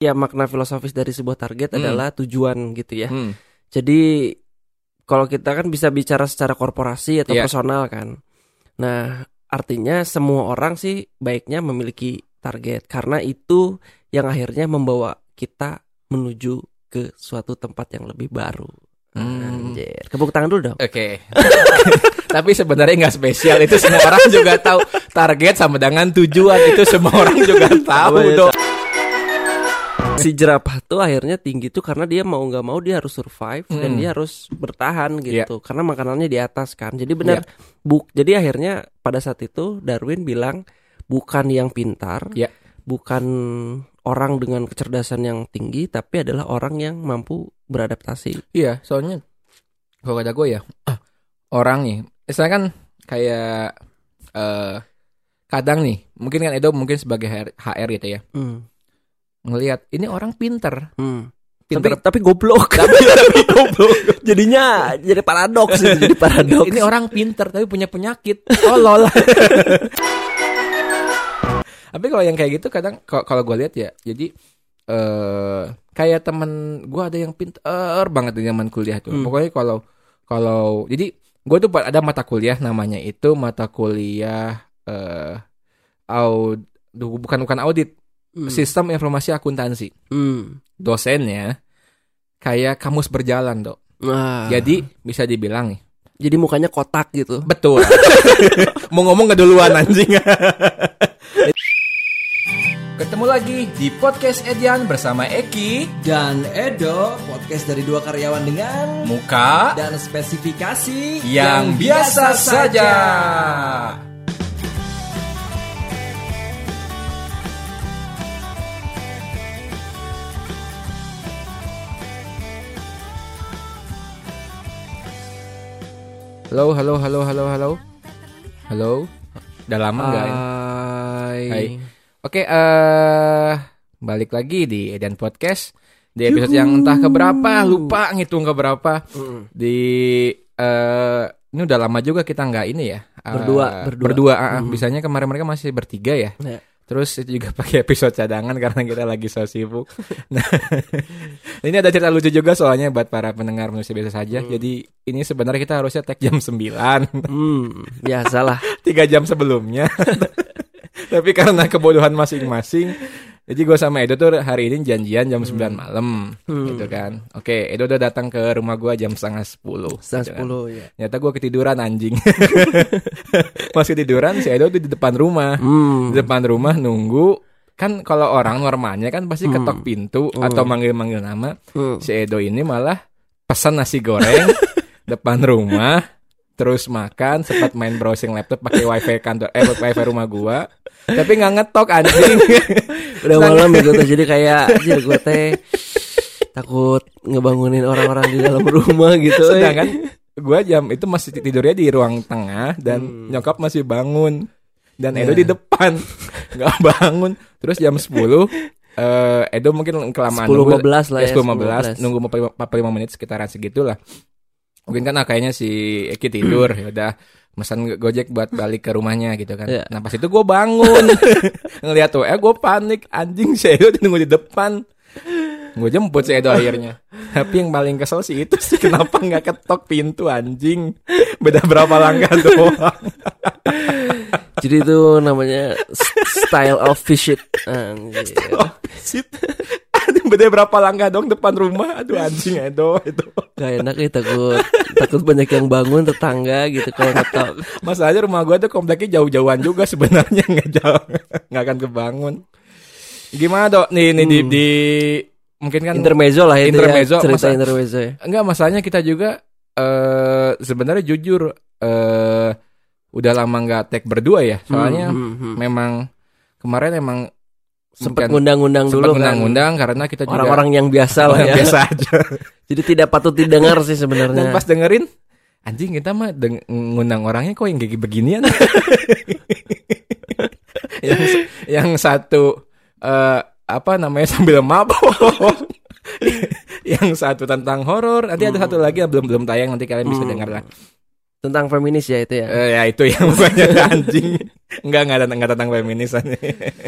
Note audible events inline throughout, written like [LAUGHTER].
ya makna filosofis dari sebuah target Hmm. adalah tujuan gitu ya. Hmm. Jadi kalau kita kan bisa bicara secara korporasi atau Iya. personal kan. Nah, artinya semua orang sih baiknya memiliki target karena itu yang akhirnya membawa kita menuju ke suatu tempat yang lebih baru. Hmm. Anjir. Tangan dulu dong. Oke. [LAUGHS] Tapi sebenarnya nggak spesial itu semua orang juga tahu target sama dengan tujuan itu semua orang juga tahu ya, dong. Si jerapah tuh akhirnya tinggi tuh karena dia mau nggak mau dia harus survive dan Mm. dia harus bertahan Iya. gitu. Karena makanannya di atas kan. Jadi benar buk. Jadi akhirnya pada saat itu Darwin bilang bukan yang pintar, Iya. bukan orang dengan kecerdasan yang tinggi, tapi adalah orang yang mampu beradaptasi. Iya, soalnya kalau kata gue ya ah, orang nih, misalnya kan kayak eh kadang nih, mungkin kan Edo mungkin sebagai HR, HR gitu ya, Hmm. Ngelihat ini orang pinter, Hmm. pinter Tapi [LAUGHS] tapi goblok. tapi tapi goblok. Jadinya jadi paradoks itu, jadi paradoks. ini orang pinter tapi punya penyakit. Tolol. [LAUGHS] Tapi kalau yang kayak gitu kadang kalau gue lihat ya, jadi eh kayak temen gue ada yang pinter banget di zaman kuliah tuh. Hmm. Pokoknya kalau kalau jadi gue tuh ada mata kuliah namanya itu mata kuliah eh aud duh, bukan bukan audit, Hmm. sistem informasi akuntansi. Hmm. Dosennya kayak kamus berjalan, Dok. Wah. Jadi bisa dibilang nih jadi mukanya kotak gitu. Betul. [LAUGHS] Mau ngomong keduluan anjing. [LAUGHS] Ketemu lagi di podcast Edian bersama Eki, dan Edo, podcast dari dua karyawan dengan Muka dan spesifikasi yang biasa saja. Halo, halo, halo, halo, halo. Halo. Udah lama nggak? Hai. Hai. Oke, eh balik lagi di Edan Podcast di episode yang entah keberapa, lupa ngitung keberapa. Mm. Di eh ini udah lama juga kita nggak ini ya. eh, Berdua, berdua. berdua. ah, ah. Mhm. Bisanya kemarin mereka masih bertiga ya. Ya. Terus itu juga [LAUGHS] pakai episode cadangan karena kita lagi so sibuk. [LAUGHS] Nah, [LAUGHS] ini ada cerita lucu juga soalnya buat para pendengar manusia biasa saja. Jadi ini sebenarnya kita harusnya tag jam 9 Hmm, biasalah. tiga jam sebelumnya. Tapi karena kebodohan masing-masing, jadi gue sama Edo tuh hari ini janjian jam 9 malam, Hmm. gitu kan. Oke, Edo udah datang ke rumah gue jam setengah sepuluh. Setengah gitu kan. sepuluh ya. Ternyata gue ketiduran anjing. [LAUGHS] Masih tiduran, si Edo tuh di depan rumah. Hmm. Di depan rumah nunggu. Kan kalau orang normalnya kan pasti ketok Hmm. pintu Hmm. atau manggil-manggil nama. Hmm. Si Edo ini malah pesan nasi goreng [LAUGHS] depan rumah terus makan sempat main browsing laptop pakai wifi kantor eh wifi rumah gua tapi nggak ngetok anjing [LAUGHS] Udah malam gitu tuh jadi kayak anjir gue teh takut ngebangunin orang-orang di dalam rumah gitu. eh. sedangkan gua jam itu masih tidurnya di ruang tengah dan Hmm. nyokap masih bangun dan Ya. Edo di depan [LAUGHS] nggak bangun terus jam 10 eh Edo mungkin kelamaan 10 nunggu 15 lah ya. 10 15 nunggu 45 menit sekitaran segitulah. Mungkin kan ah, kayaknya si Eki tidur ya udah pesan Gojek buat balik ke rumahnya gitu kan. Iya. Nah pas itu gue bangun [LAUGHS] ngeliat tuh eh gue panik anjing si Edo nunggu di depan. Gue jemput si Edo akhirnya. Tapi yang paling kesel sih itu sih kenapa nggak ketok pintu anjing. Beda berapa langkah doang. [LAUGHS] Jadi itu namanya style of fish it. Anjir. Shit. Beda berapa langkah dong depan rumah. Aduh anjing Edo itu. Gak enak ya takut takut banyak yang bangun tetangga gitu kalau ngetok. Masalahnya rumah gua tuh kompleknya jauh-jauhan juga sebenarnya nggak jauh nggak akan kebangun. Gimana dok? Nih nih di, Hmm. di mungkin kan Intermezzo lah itu Intermezzo, ya, cerita masa- intermezzo ya. enggak masalahnya kita juga eh sebenarnya jujur eh udah lama nggak tag berdua ya. Soalnya Hmm, hmm, hmm. memang kemarin emang Bukan- ngundang-undang dulu kan. ngundang-undang karena kita juga Orang-orang yang biasa lah ya. biasa aja. [LAUGHS] Jadi tidak patut didengar sih Dan sebenarnya. pas dengerin anjing kita mah deng- ngundang orangnya kok yang kayak beginian. [LAUGHS] yang yang satu eh apa namanya sambil mabok. [LAUGHS] yang satu tentang horor, nanti ada Hmm. satu lagi yang belum belum tayang nanti kalian bisa Hmm. dengar lah. Tentang feminis ya itu ya. Eh, ya itu [LAUGHS] yang banyak anjing. Enggak enggak tentang tentang feminisan.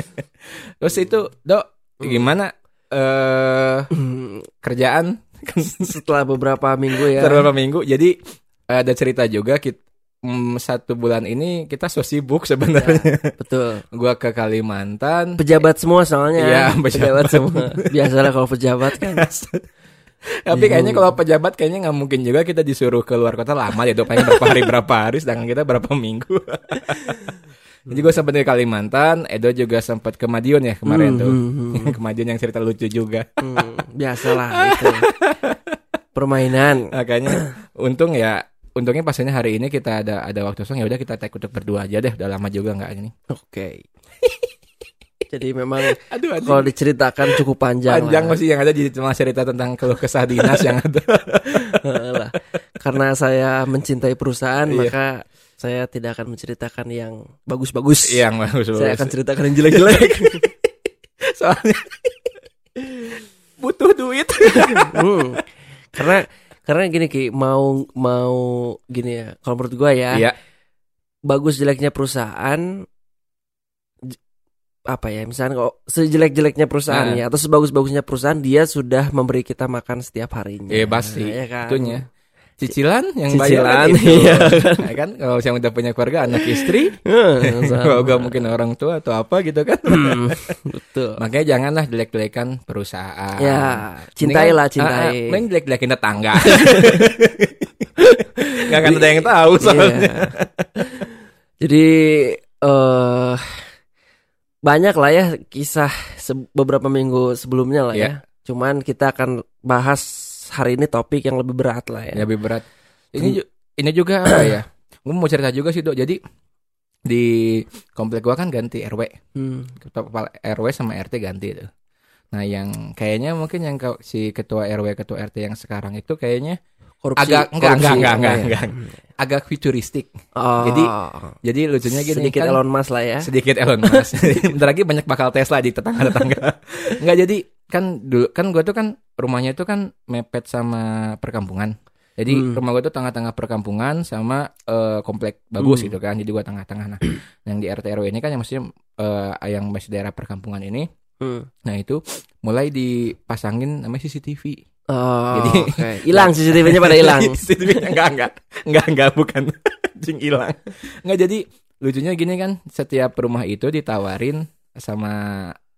[LAUGHS] Terus itu, Dok, Hmm. gimana eh kerjaan [LAUGHS] Setelah beberapa minggu ya. beberapa minggu. Jadi ada cerita juga kita satu bulan ini kita so sibuk sebenarnya. Betul. Gua ke Kalimantan. Pejabat semua soalnya. Iya, pejabat. semua. Biasalah kalau pejabat kan. Tapi kayaknya kalau pejabat kayaknya nggak mungkin juga kita disuruh keluar kota lama ya dopanya berapa hari berapa hari sedangkan kita berapa minggu. [LAUGHS] Jadi gue sempat di Kalimantan, Edo juga sempat ke Madiun ya kemarin Hmm, tuh. hmm, hmm. [LAUGHS] ke Madiun yang cerita lucu juga. Hmm, biasalah itu. Permainan. [LAUGHS] Makanya untung ya untungnya pastinya hari ini kita ada ada waktu kosong ya udah kita take untuk berdua aja deh. Udah lama juga nggak ini. Oke. Jadi memang [LAUGHS] Aduh, kalau diceritakan cukup panjang, panjang lah. masih yang ada di cuma cerita tentang keluh kesah dinas yang ada. [LAUGHS] lah. Karena saya mencintai perusahaan, Iya. maka saya tidak akan menceritakan yang bagus-bagus. yang bagus Saya akan ceritakan yang jelek-jelek. [LAUGHS] soalnya butuh duit. Hmm. Karena karena gini Ki, mau mau gini ya. Kalau menurut gua ya, Iya. bagus jeleknya perusahaan apa ya misalnya kok sejelek-jeleknya perusahaannya atau sebagus-bagusnya perusahaan dia sudah memberi kita makan setiap harinya Iya pasti. ya kan Itunya. Cicilan yang Cicilan, bayar itu. [LAUGHS] iya Ya kan kalau yang udah punya keluarga anak istri, [LAUGHS] sama. [LAUGHS] kalau gak mungkin orang tua atau apa gitu kan. Hmm, betul Makanya janganlah jelek-jelekan perusahaan. ya cintailah ah, ah, cintai Mending jelek-jelekin tetangga. Gak akan ada yang tahu soalnya. Iya. jadi eh banyak lah ya kisah se- beberapa minggu sebelumnya lah ya Iya. cuman kita akan bahas hari ini topik yang lebih berat lah ya Lebih berat. Ini ini juga apa ya? Gue mau cerita juga sih, Dok. Jadi di komplek gua kan ganti RW. Hmm. Ketua kepala RW sama RT ganti itu. Nah, yang kayaknya mungkin yang si ketua RW ketua RT yang sekarang itu kayaknya korupsi agak enggak korupsi, enggak enggak enggak, ya? enggak. agak futuristik. Oh, Jadi, Jadi lucunya gini sedikit kan Elon Musk lah ya. sedikit Elon Musk. [LAUGHS] Bentar lagi banyak bakal Tesla di tetangga-tetangga. Enggak jadi kan dulu kan gua tuh kan rumahnya itu kan mepet sama perkampungan. Jadi Hmm. rumah gua tuh tengah-tengah perkampungan sama eh, komplek bagus Hmm. gitu kan. Jadi gua tengah-tengah. Nah, yang di RT RW ini kan yang maksudnya eh, yang masih daerah perkampungan ini. Hmm. Nah, itu mulai dipasangin namanya CCTV. Oh, Jadi- [LAUGHS] hilang CCTV-nya pada hilang. [LAUGHS] CCTV enggak enggak. Enggak enggak bukan. [LAUGHS] Anjing hilang. Enggak jadi lucunya gini kan setiap rumah itu ditawarin sama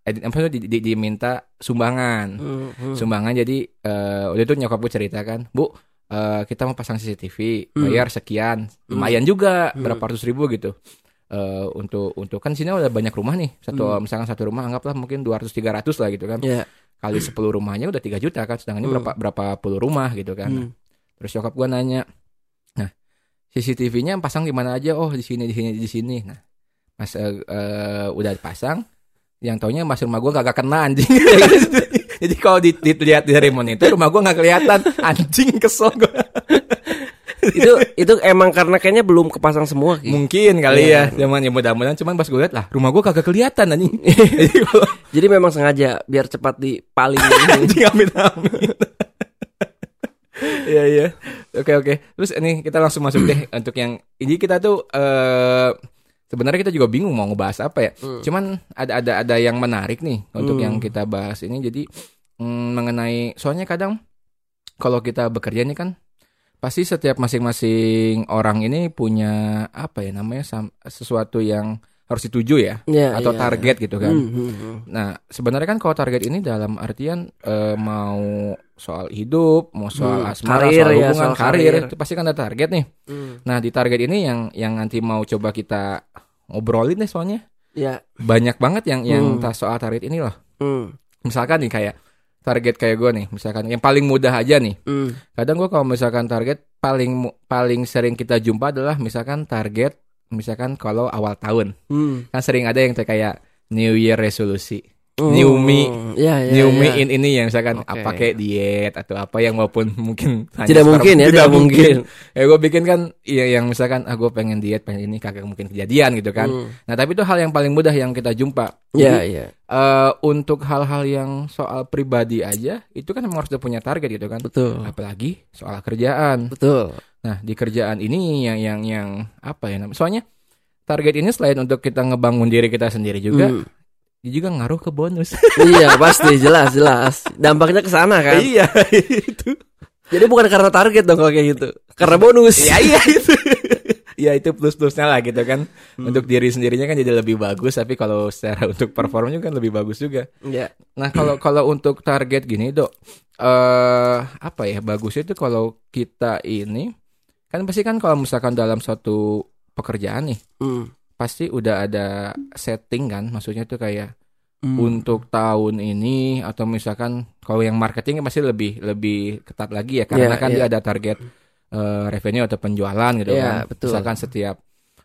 eh, apa di, di- diminta sumbangan. Hmm, hmm. Sumbangan jadi eh udah itu nyokap gue cerita kan, "Bu, eh, kita mau pasang CCTV, Hmm. bayar sekian." Lumayan juga, Hmm. berapa ratus ribu gitu. Eh untuk untuk kan sini udah banyak rumah nih. Satu Hmm. misalkan satu rumah anggaplah mungkin 200 300 lah gitu kan. Ya. Kali 10 rumahnya udah 3 juta kan, sedangkan ini Hmm. berapa berapa puluh rumah gitu kan. Hmm. Terus nyokap gua nanya, nah CCTV-nya pasang di mana aja? Oh di sini, di sini, di sini. Nah pas eh, eh, udah pasang, yang taunya mas rumah gua kagak kena anjing. [LAUGHS] Jadi kalau di- dilihat dari monitor rumah gua nggak kelihatan anjing kesel gua. Itu itu emang karena kayaknya belum kepasang semua. Ki. Mungkin kali Iya. ya, zaman ya mudah-mudahan. Cuman pas gue lihat lah rumah gua kagak kelihatan anjing. [LAUGHS] Jadi memang sengaja biar cepat dipaling. [LAUGHS] anjing amin-amin. Iya iya. Oke oke. Terus ini kita langsung masuk deh [CLEARS THROAT] untuk yang ini kita tuh eh sebenarnya kita juga bingung mau ngebahas apa ya. Hmm. Cuman ada ada ada yang menarik nih untuk Hmm. yang kita bahas ini. Jadi mm, mengenai soalnya kadang kalau kita bekerja nih kan pasti setiap masing-masing orang ini punya apa ya namanya sesuatu yang harus dituju ya Ya, atau ya. target gitu kan. Hmm, hmm. Nah, sebenarnya kan kalau target ini dalam artian eh, mau soal hidup, mau soal Hmm, asmara, karir soal ya, hubungan, soal karir, karir. itu pasti kan ada target nih. Hmm. Nah, di target ini yang yang nanti mau coba kita ngobrolin deh soalnya Ya. banyak banget yang yang tas soal target ini loh. Hmm. Misalkan nih kayak target kayak gue nih, misalkan yang paling mudah aja nih. Hmm. Kadang gue kalau misalkan target paling paling sering kita jumpa adalah misalkan target misalkan kalau awal tahun. Hmm. Kan sering ada yang kayak New Year resolusi. Hmm. New me. Ya, ya, new me ya. in ini ya misalkan Oke. apa kayak diet atau apa yang walaupun mungkin Tidak mungkin ya, tidak mungkin. ya gue bikin kan iya yang misalkan ah gue pengen diet pengen ini kagak mungkin kejadian gitu kan Hmm. nah tapi itu hal yang paling mudah yang kita jumpa Ya, Jadi, ya. eh, untuk hal-hal yang soal pribadi aja itu kan memang harus udah punya target gitu kan Betul. apalagi soal kerjaan Betul. nah di kerjaan ini yang yang yang apa ya namanya soalnya target ini selain untuk kita ngebangun diri kita sendiri juga Hmm. Dia juga ngaruh ke bonus. [LAUGHS] iya pasti jelas jelas. Dampaknya ke sana kan. iya, [LAUGHS] itu. Jadi bukan karena target dong kalau kayak gitu. Karena bonus. Ya iya [LAUGHS] itu. ya itu plus-plusnya lah gitu kan. Untuk diri sendirinya kan jadi lebih bagus, tapi kalau secara untuk performnya kan lebih bagus juga. Iya. Nah, kalau kalau untuk target gini, Dok. Eh apa ya? Bagusnya itu kalau kita ini kan pasti kan kalau misalkan dalam suatu pekerjaan nih, Hmm. Pasti udah ada setting kan, maksudnya tuh kayak Hmm. untuk tahun ini atau misalkan kalau yang marketing kan pasti lebih lebih ketat lagi ya karena Iya, kan iya. dia ada target eh, revenue atau penjualan gitu Iya, kan. betul. Misalkan setiap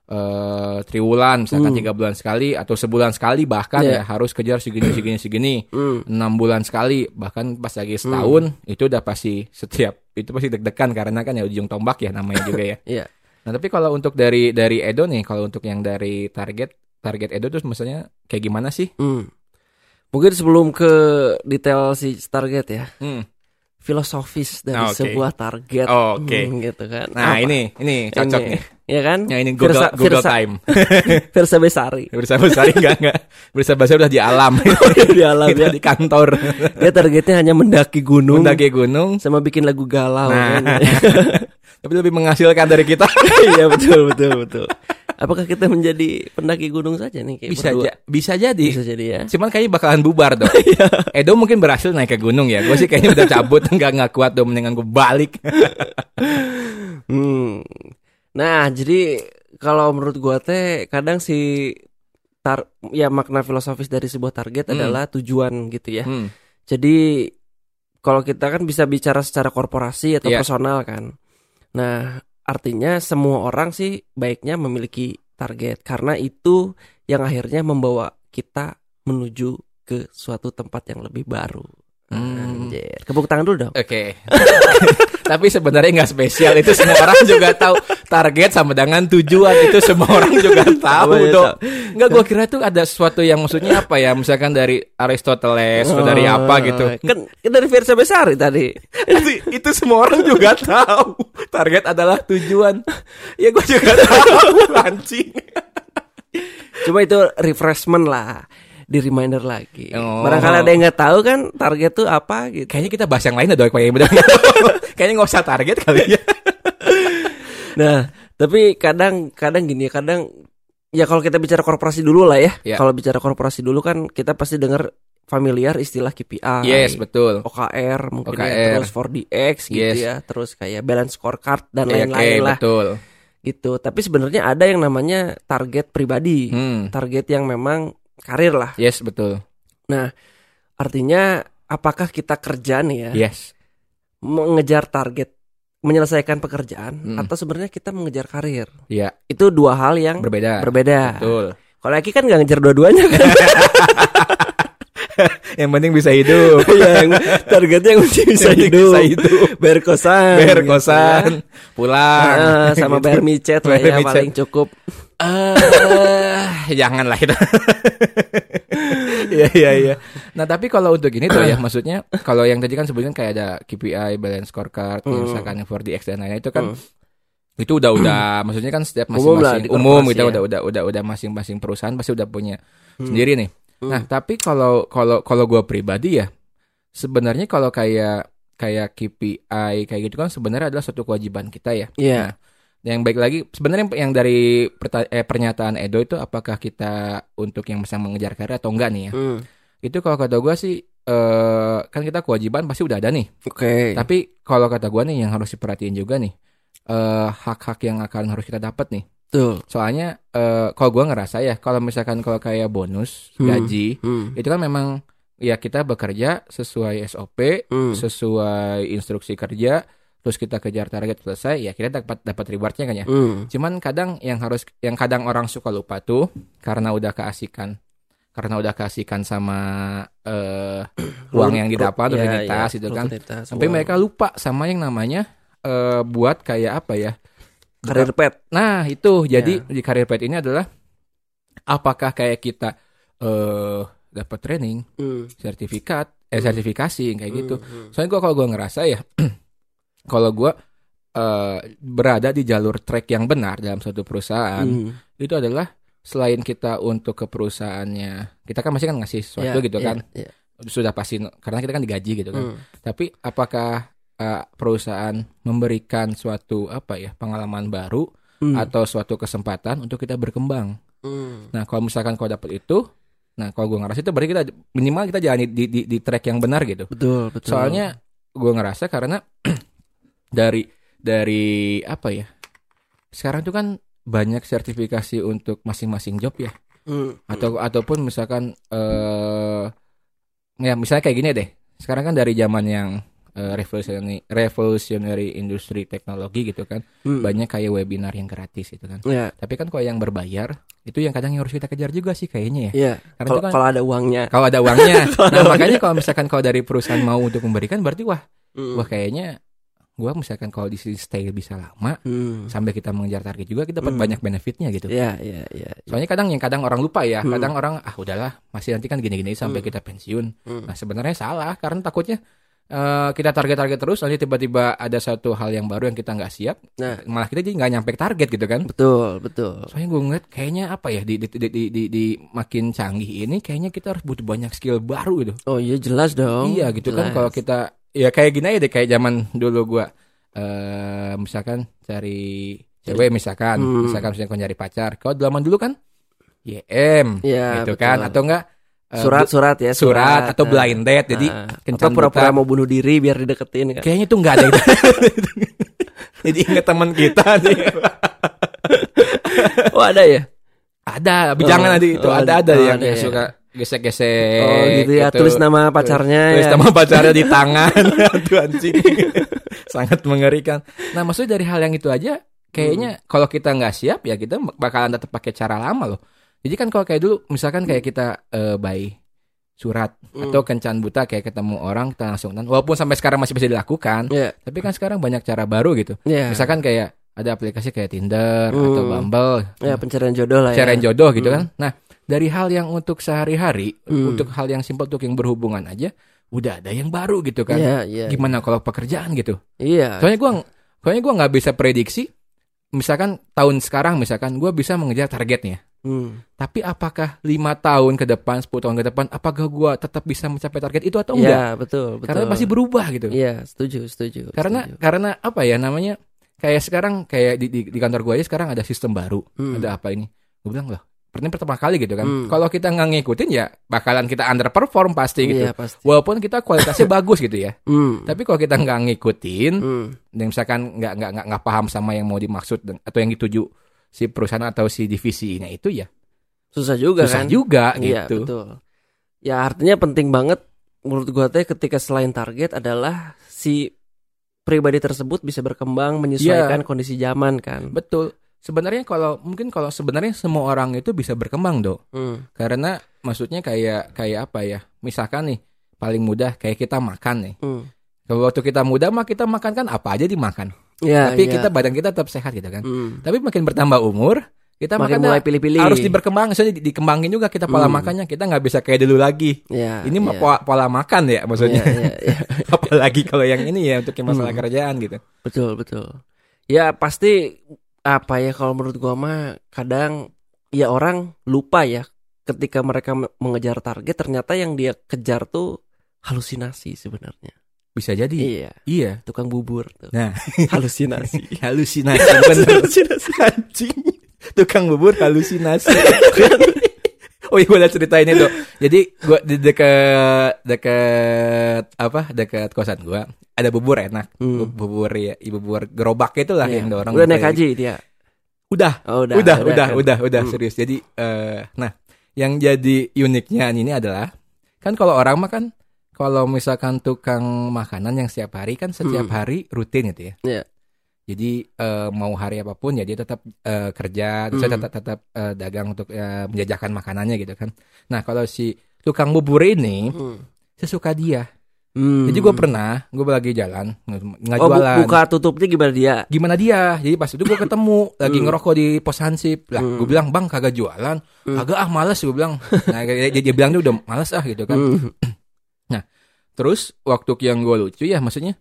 eh triwulan misalkan Hmm. tiga bulan sekali atau sebulan sekali bahkan Iya. ya harus kejar segini segini segini Hmm. enam bulan sekali bahkan pas lagi setahun itu udah pasti setiap itu pasti deg-degan karena kan ya ujung tombak ya namanya juga ya. [LAUGHS] Iya. Nah tapi kalau untuk dari dari Edo nih kalau untuk yang dari target target Edo tuh maksudnya kayak gimana sih? Hmm. Mungkin sebelum ke detail si target ya, Hmm. Filosofis dari Oke. sebuah target, Oke. Hmm, gitu kan. Nah Apa? ini ini cocok Ini, nih. ya kan? Ya ini Google Versa, Google Versa, Time. [LAUGHS] Versa Besari Bersama Sari enggak enggak. Bersama Basari udah di alam. [LAUGHS] di alam ya. di kantor. Dia targetnya hanya mendaki gunung Mendaki gunung. sama bikin lagu galau Nah. kan. [LAUGHS] Tapi lebih menghasilkan dari kita. Iya betul betul betul. Apakah kita menjadi pendaki gunung saja nih kayak bisa aja, bisa jadi. Bisa jadi ya. Cuman kayaknya bakalan bubar dong. [LAUGHS] Edo mungkin berhasil naik ke gunung ya. Gue sih kayaknya udah cabut, [LAUGHS] nggak nggak kuat dong. Mendingan gue balik. [LAUGHS] Hmm. Nah, jadi kalau menurut gua teh kadang si tar ya makna filosofis dari sebuah target Hmm. adalah tujuan gitu ya. Hmm. Jadi kalau kita kan bisa bicara secara korporasi atau Iya. personal kan. Nah, artinya semua orang sih baiknya memiliki target karena itu yang akhirnya membawa kita menuju ke suatu tempat yang lebih baru. Hmm. Anjir. Tepuk tangan dulu dong. Oke. [LAUGHS] Tapi sebenarnya nggak spesial. Itu semua orang juga tahu. Target sama dengan tujuan itu semua [LAUGHS] orang juga tahu ya, dong. Nggak, gue kira tuh ada sesuatu yang maksudnya apa ya? Misalkan dari Aristoteles atau dari apa gitu. Kan kan dari Versa Besari tadi. itu, itu semua orang juga tahu. Target adalah tujuan. [LAUGHS] Ya gue juga tahu. [LAUGHS] Anjing. Cuma itu refreshment lah. Di reminder lagi. Oh. Barangkali ada yang nggak tahu kan target tuh apa gitu. Kayaknya kita bahas yang lain dong yang benar. Kayaknya nggak usah target kali ya. [LAUGHS] Nah, tapi kadang kadang gini, kadang ya kalau kita bicara korporasi dulu lah ya. Ya. Kalau bicara korporasi dulu kan kita pasti dengar familiar istilah KPI. Yes, betul. OKR mungkin ya, OKR. terus 4DX gitu Yes. ya, terus kayak balance scorecard dan Iya, lain-lain oke, lah betul. gitu. Tapi sebenarnya ada yang namanya target pribadi, Hmm. target yang memang karir lah. Yes, betul. Artinya apakah kita kerja nih ya Yes. mengejar target menyelesaikan pekerjaan Hmm. atau sebenarnya kita mengejar karir? Iya, Itu dua hal yang berbeda. berbeda. Betul. Kalau Eki kan nggak ngejar dua-duanya kan? [LAUGHS] [LAUGHS] Yang penting bisa hidup. Iya, yang targetnya yang mesti bisa [LAUGHS] Yang penting hidup, bisa hidup. bayar kosan, Bayar gitu kosan, ya. pulang. Ah, sama Gitu. bayar micet lah ya micet. paling cukup. Eh, janganlah itu. [LAUGHS] Iya iya iya. Nah tapi kalau untuk ini tuh ya, maksudnya kalau yang tadi kan sebelumnya kayak ada KPI, balance scorecard, Hmm. misalkan yang 4DX dan lain-lain itu kan Hmm. itu udah udah [CLEARS THROAT] maksudnya kan setiap Umum lah masing-masing umum korporasi gitu ya. udah udah udah udah masing-masing perusahaan pasti udah punya Hmm. sendiri nih. Hmm. Nah tapi kalau kalau kalau gue pribadi ya sebenarnya kalau kayak kayak KPI kayak gitu kan sebenarnya adalah suatu kewajiban kita ya. Iya. Yang baik lagi sebenarnya yang dari eh, pernyataan Edo itu apakah kita untuk yang bisa mengejar karir atau enggak nih ya? Hmm. Itu kalau kata gue sih eh kan kita kewajiban pasti udah ada nih. Oke. Tapi kalau kata gue nih yang harus diperhatiin juga nih eh hak-hak yang akan harus kita dapat nih. Tuh. Soalnya eh kalau gue ngerasa ya kalau misalkan kalau kayak bonus Hmm. gaji Hmm. itu kan memang ya kita bekerja sesuai SOP, Hmm. sesuai instruksi kerja, terus kita kejar target selesai, ya kita dapat dapat rewardnya kan ya. Hmm. Cuman kadang yang harus yang kadang orang suka lupa tuh karena udah keasikan karena udah keasikan sama eh uang yang didapat Iya, rutinitas iya, itu kan. rutinitas, Sampai mereka lupa sama yang namanya eh buat kayak apa ya? Karir pet. Nah, itu. Jadi Ya. di career path ini adalah apakah kayak kita eh dapat training, Hmm. sertifikat, eh sertifikasi kayak gitu. Hmm, hmm. Soalnya gua kalau gua ngerasa ya [CLEARS THROAT] kalau gua eh berada di jalur track yang benar dalam suatu perusahaan, Hmm. itu adalah selain kita untuk ke perusahaannya, kita kan masih kan ngasih sesuatu Iya, gitu iya, kan, iya. sudah pasti karena kita kan digaji gitu kan. Hmm. Tapi apakah eh, perusahaan memberikan suatu apa ya pengalaman baru Hmm. atau suatu kesempatan untuk kita berkembang? Hmm. Nah, kalau misalkan kau dapat itu, nah kalau gue ngerasa itu berarti kita minimal kita jalan di, di, di track yang benar gitu. Betul, betul. Soalnya gue ngerasa karena [CLEARS THROAT] dari dari apa ya? Sekarang tuh kan banyak sertifikasi untuk masing-masing job ya. Hmm. Atau ataupun misalkan eh ya misalnya kayak gini deh. Sekarang kan dari zaman yang eh, revolutionary revolutionary industri teknologi gitu kan. Hmm. Banyak kayak webinar yang gratis gitu kan. Ya, Tapi kan kalau yang berbayar itu yang kadang yang harus kita kejar juga sih kayaknya ya. iya. Karena Kalau kan kalau ada uangnya. kalau ada uangnya. [LAUGHS] nah, makanya kalau misalkan kalau dari perusahaan mau untuk memberikan berarti wah, Hmm. wah kayaknya gua misalkan kalau di sini stay bisa lama Hmm. sampai kita mengejar target juga kita dapat Hmm. banyak benefitnya gitu. Iya, iya, iya. Soalnya kadang yang kadang orang lupa ya, Hmm. kadang orang ah udahlah masih nanti kan gini-gini sampai Hmm. kita pensiun. Hmm. Nah, sebenarnya salah karena takutnya eh, kita target-target terus nanti tiba-tiba ada satu hal yang baru yang kita nggak siap, Nah. malah kita jadi nggak nyampe target gitu kan. Betul, betul. Soalnya gue ngeliat kayaknya apa ya di, di, di, di, di, di makin canggih ini kayaknya kita harus butuh banyak skill baru gitu. Oh iya jelas dong. iya gitu kan Jelas. kalau kita ya kayak gini aja deh kayak zaman dulu gua eh misalkan cari cewek misalkan Hmm. misalkan misalkan kau nyari pacar. Kalau zaman dulu kan YM Iya, gitu betul. kan atau enggak surat-surat ya, bu- surat atau blind date jadi Nah, atau kencan pura-pura mau bunuh diri biar dideketin kan. kayaknya tuh enggak ada gitu. [LAUGHS] jadi inget teman kita nih [LAUGHS] Oh ada ya? ada tapi Oh, jangan ada itu oh, ada ada oh, yang ada yang ya. suka gesek-gesek Oh gitu ya, tulis nama pacarnya tulis ya. nama [LAUGHS] pacarnya di tangan aduh anjing sangat mengerikan nah maksudnya dari hal yang itu aja kayaknya Hmm. kalau kita nggak siap ya kita bakalan tetap pakai cara lama loh jadi kan kalau kayak dulu misalkan kayak kita eh, by surat Hmm. atau kencan buta kayak ketemu orang kita langsung walaupun sampai sekarang masih bisa dilakukan Iya, tapi kan sekarang banyak cara baru gitu iya. misalkan kayak ada aplikasi kayak Tinder Hmm. atau Bumble Ya pencarian jodoh lah ya. cariin jodoh gitu Hmm. kan. Nah, dari hal yang untuk sehari-hari, Hmm. untuk hal yang simpel untuk yang berhubungan aja, udah ada yang baru gitu kan. Iya, iya. Gimana kalau pekerjaan gitu? Iya. Soalnya gua soalnya gua nggak bisa prediksi misalkan tahun sekarang misalkan gua bisa mengejar targetnya. Hmm. Tapi apakah lima tahun ke depan, 10 tahun ke depan, apakah gua tetap bisa mencapai target itu atau enggak? Iya, betul, betul. Karena pasti berubah gitu. Iya, setuju, setuju. Karena setuju. karena apa ya namanya? Kayak sekarang kayak di, di, di kantor gua aja sekarang ada sistem baru. Hmm. ada apa ini gue bilang loh ini pertama kali gitu kan Hmm. kalau kita nggak ngikutin ya bakalan kita underperform pasti gitu Iya, pasti. walaupun kita kualitasnya [LAUGHS] bagus gitu ya Hmm. tapi kalau kita nggak ngikutin Hmm. dan misalkan nggak nggak nggak nggak paham sama yang mau dimaksud dan, atau yang dituju si perusahaan atau si divisinya itu ya Susah juga susah kan? juga Iya, gitu betul. Ya artinya penting banget menurut gua teh ketika selain target adalah si pribadi tersebut bisa berkembang menyesuaikan kondisi zaman kan. betul sebenarnya kalau mungkin kalau sebenarnya semua orang itu bisa berkembang dong Hmm. karena maksudnya kayak kayak apa ya misalkan nih paling mudah kayak kita makan nih Hmm. kalau waktu kita muda mah kita makan kan apa aja dimakan Ya, tapi iya. kita badan kita tetap sehat gitu kan. Hmm. Tapi makin bertambah umur, kita makin mulai pilih-pilih. harus diberkembang, soalnya di- dikembangin juga kita pola Hmm. makannya. Kita nggak bisa kayak dulu lagi. Ya, ini mah ya. pola, pola makan ya maksudnya. Iya, iya, iya. [LAUGHS] Apalagi kalau yang ini ya untuk yang masalah Hmm. kerjaan gitu. Betul, betul. Ya pasti apa ya kalau menurut gua mah kadang ya orang lupa ya ketika mereka me- mengejar target ternyata yang dia kejar tuh halusinasi sebenarnya. Bisa jadi. Iya, Iya. tukang bubur tuh. Nah, [LAUGHS] Halusinasi. [LAUGHS] halusinasi bener. Anjing. Tukang bubur halusinasi. [LAUGHS] Oh iya gue udah ceritain itu. Jadi gue di deket deket apa deket kosan gue ada bubur enak. Hmm. Bubur ya, bubur gerobak itu lah Iya. yang orang Udah naik haji dia. Udah, Oh, udah, udah, udah, kan? udah, udah, Hmm. serius. Jadi, eh, nah, yang jadi uniknya ini adalah kan kalau orang mah kan kalau misalkan tukang makanan yang setiap hari kan setiap Hmm. hari rutin gitu ya. Iya. Jadi eh, mau hari apa pun ya dia tetap eh, kerja, terus Hmm. tetap tetap eh, dagang untuk eh, menjajakan makanannya gitu kan. Nah kalau si tukang bubur ini Hmm. sesuka dia. Hmm. Jadi gue pernah, gue lagi jalan nggak Oh, jualan. buka tutupnya gimana dia? Gimana dia? Jadi pas itu gue ketemu [LAUGHS] lagi Hmm. ngerokok di pos hansip. Lah, Hmm. gue bilang bang kagak jualan, Hmm. kagak ah males gue bilang. Nah dia, dia, dia bilang dia udah males ah gitu kan. Hmm. Terus waktu yang gue lucu ya maksudnya.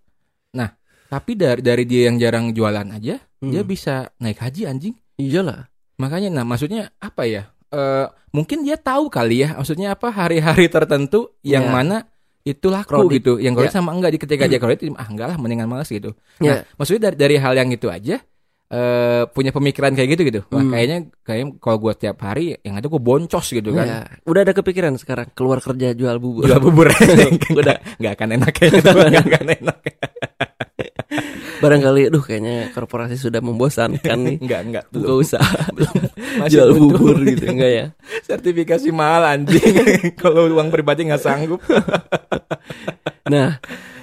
Nah tapi dari dari dia yang jarang jualan aja, Hmm. dia bisa naik haji anjing. Iyalah. Makanya nah maksudnya apa ya? Eh mungkin dia tahu kali ya, maksudnya apa hari-hari tertentu yang Ya. mana itu laku Kredit. gitu. Yang kredit Ya. sama enggak di ketika dia kredit ah enggak lah mendingan males gitu. Nah, Ya. maksudnya dari dari hal yang itu aja eh punya pemikiran kayak gitu gitu. Wah, Hmm. kayaknya kayaknya kalau gua tiap hari yang ada gua boncos gitu kan. Ya, udah ada kepikiran sekarang keluar kerja jual bubur. Jual bubur. [LAUGHS] [LAUGHS] Udah. nggak akan enak kayaknya nggak akan enak. Barangkali aduh kayaknya korporasi sudah membosankan nih. [LAUGHS] Enggak, enggak. Buka Belum. usaha Masih jual bubur gitu enggak ya? Sertifikasi mahal anjing. Kalau uang pribadi nggak sanggup. Nah,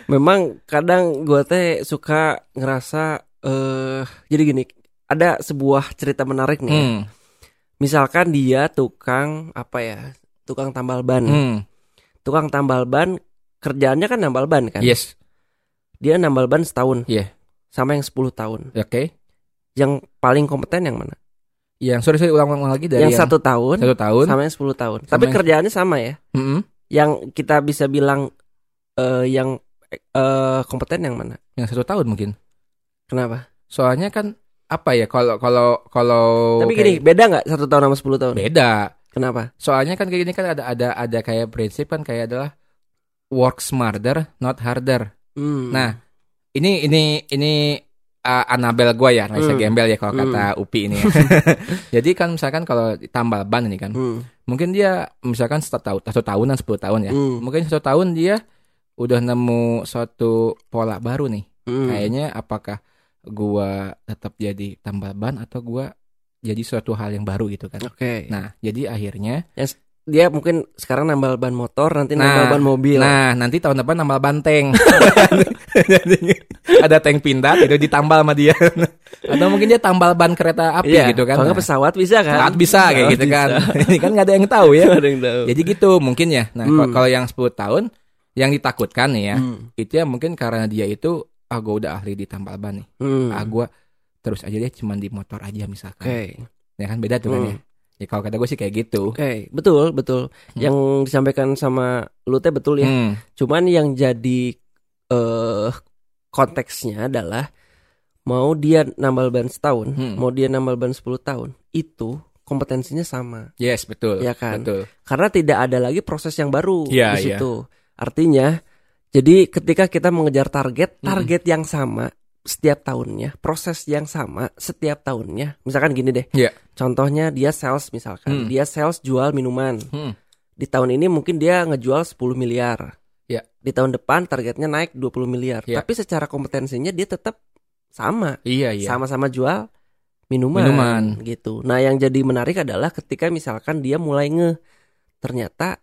memang kadang gue teh suka ngerasa eh jadi gini, ada sebuah cerita menarik nih. Hmm. Misalkan dia tukang apa ya? Tukang tambal ban. Hmm. Tukang tambal ban kerjaannya kan nambal ban kan? Yes. Dia nambal ban setahun. Iya. Sama yang 10 tahun. Oke. Yang paling kompeten yang mana? Yang sorry sorry ulang-ulang lagi dari yang, yang, satu tahun satu tahun. sama yang 10 tahun. Sama Tapi yang- kerjaannya sama ya. Mm-mm. Yang kita bisa bilang eh yang eh kompeten yang mana? Yang satu tahun mungkin. Kenapa? Soalnya kan apa ya kalau kalau kalau Tapi gini, kayak- beda nggak satu tahun sama 10 tahun? beda. Kenapa? Soalnya kan kayak gini kan ada ada ada kayak prinsip kan kayak adalah work smarter not harder. Hmm. Nah, ini ini ini uh, Anabel gue ya, nggak bisa Hmm. gembel ya kalau Hmm. kata Upi ini. Ya. [LAUGHS] Jadi kan misalkan kalau tambal ban ini kan, Hmm. mungkin dia misalkan satu tahun, satu tahunan, sepuluh tahun ya. Hmm. Mungkin satu tahun dia udah nemu suatu pola baru nih. Hmm. Kayaknya apakah gua tetap jadi tambal ban atau gua jadi suatu hal yang baru gitu kan. Oke. Nah, jadi akhirnya Dia mungkin sekarang nambal ban motor, nanti Nah, nambal ban mobil. Nah, nanti tahun depan tambal banteng. [LAUGHS] ada tank pindah itu ditambal sama dia. [LAUGHS] Atau mungkin dia tambal ban kereta api Iya, gitu kan. Kalau Nah, pesawat bisa kan? pesawat bisa kayak Pesawat gitu kan. bisa. [LAUGHS] Ini kan nggak ada yang tahu ya. Ada yang tahu. Jadi gitu mungkin ya. Nah, Hmm. kalau- yang 10 tahun yang ditakutkan ya, Hmm. itu ya mungkin karena dia itu ah gue udah ahli di tambal ban nih. Hmm. Ah gue terus aja deh cuman di motor aja misalkan. Oke. Ya kan beda tuh kan Hmm. ya. Ya kalau kata gue sih kayak gitu. Oke, betul, betul. Hmm. Yang disampaikan sama lu teh betul ya. Hmm. Cuman yang jadi eh konteksnya adalah mau dia nambal ban setahun, Hmm. mau dia nambal ban 10 tahun, itu kompetensinya sama. Yes, betul. Iya kan? Betul. Karena tidak ada lagi proses yang baru Iya, di situ. Artinya, jadi ketika kita mengejar target, target yang sama setiap tahunnya, proses yang sama setiap tahunnya. Misalkan gini deh. Iya. Contohnya dia sales misalkan, Hmm. dia sales jual minuman. Hmm. Di tahun ini mungkin dia ngejual 10 miliar. Iya. Di tahun depan targetnya naik 20 miliar. Iya. Tapi secara kompetensinya dia tetap sama, Iya, iya. sama-sama jual minuman, Minuman. gitu. Nah, yang jadi menarik adalah ketika misalkan dia mulai nge ternyata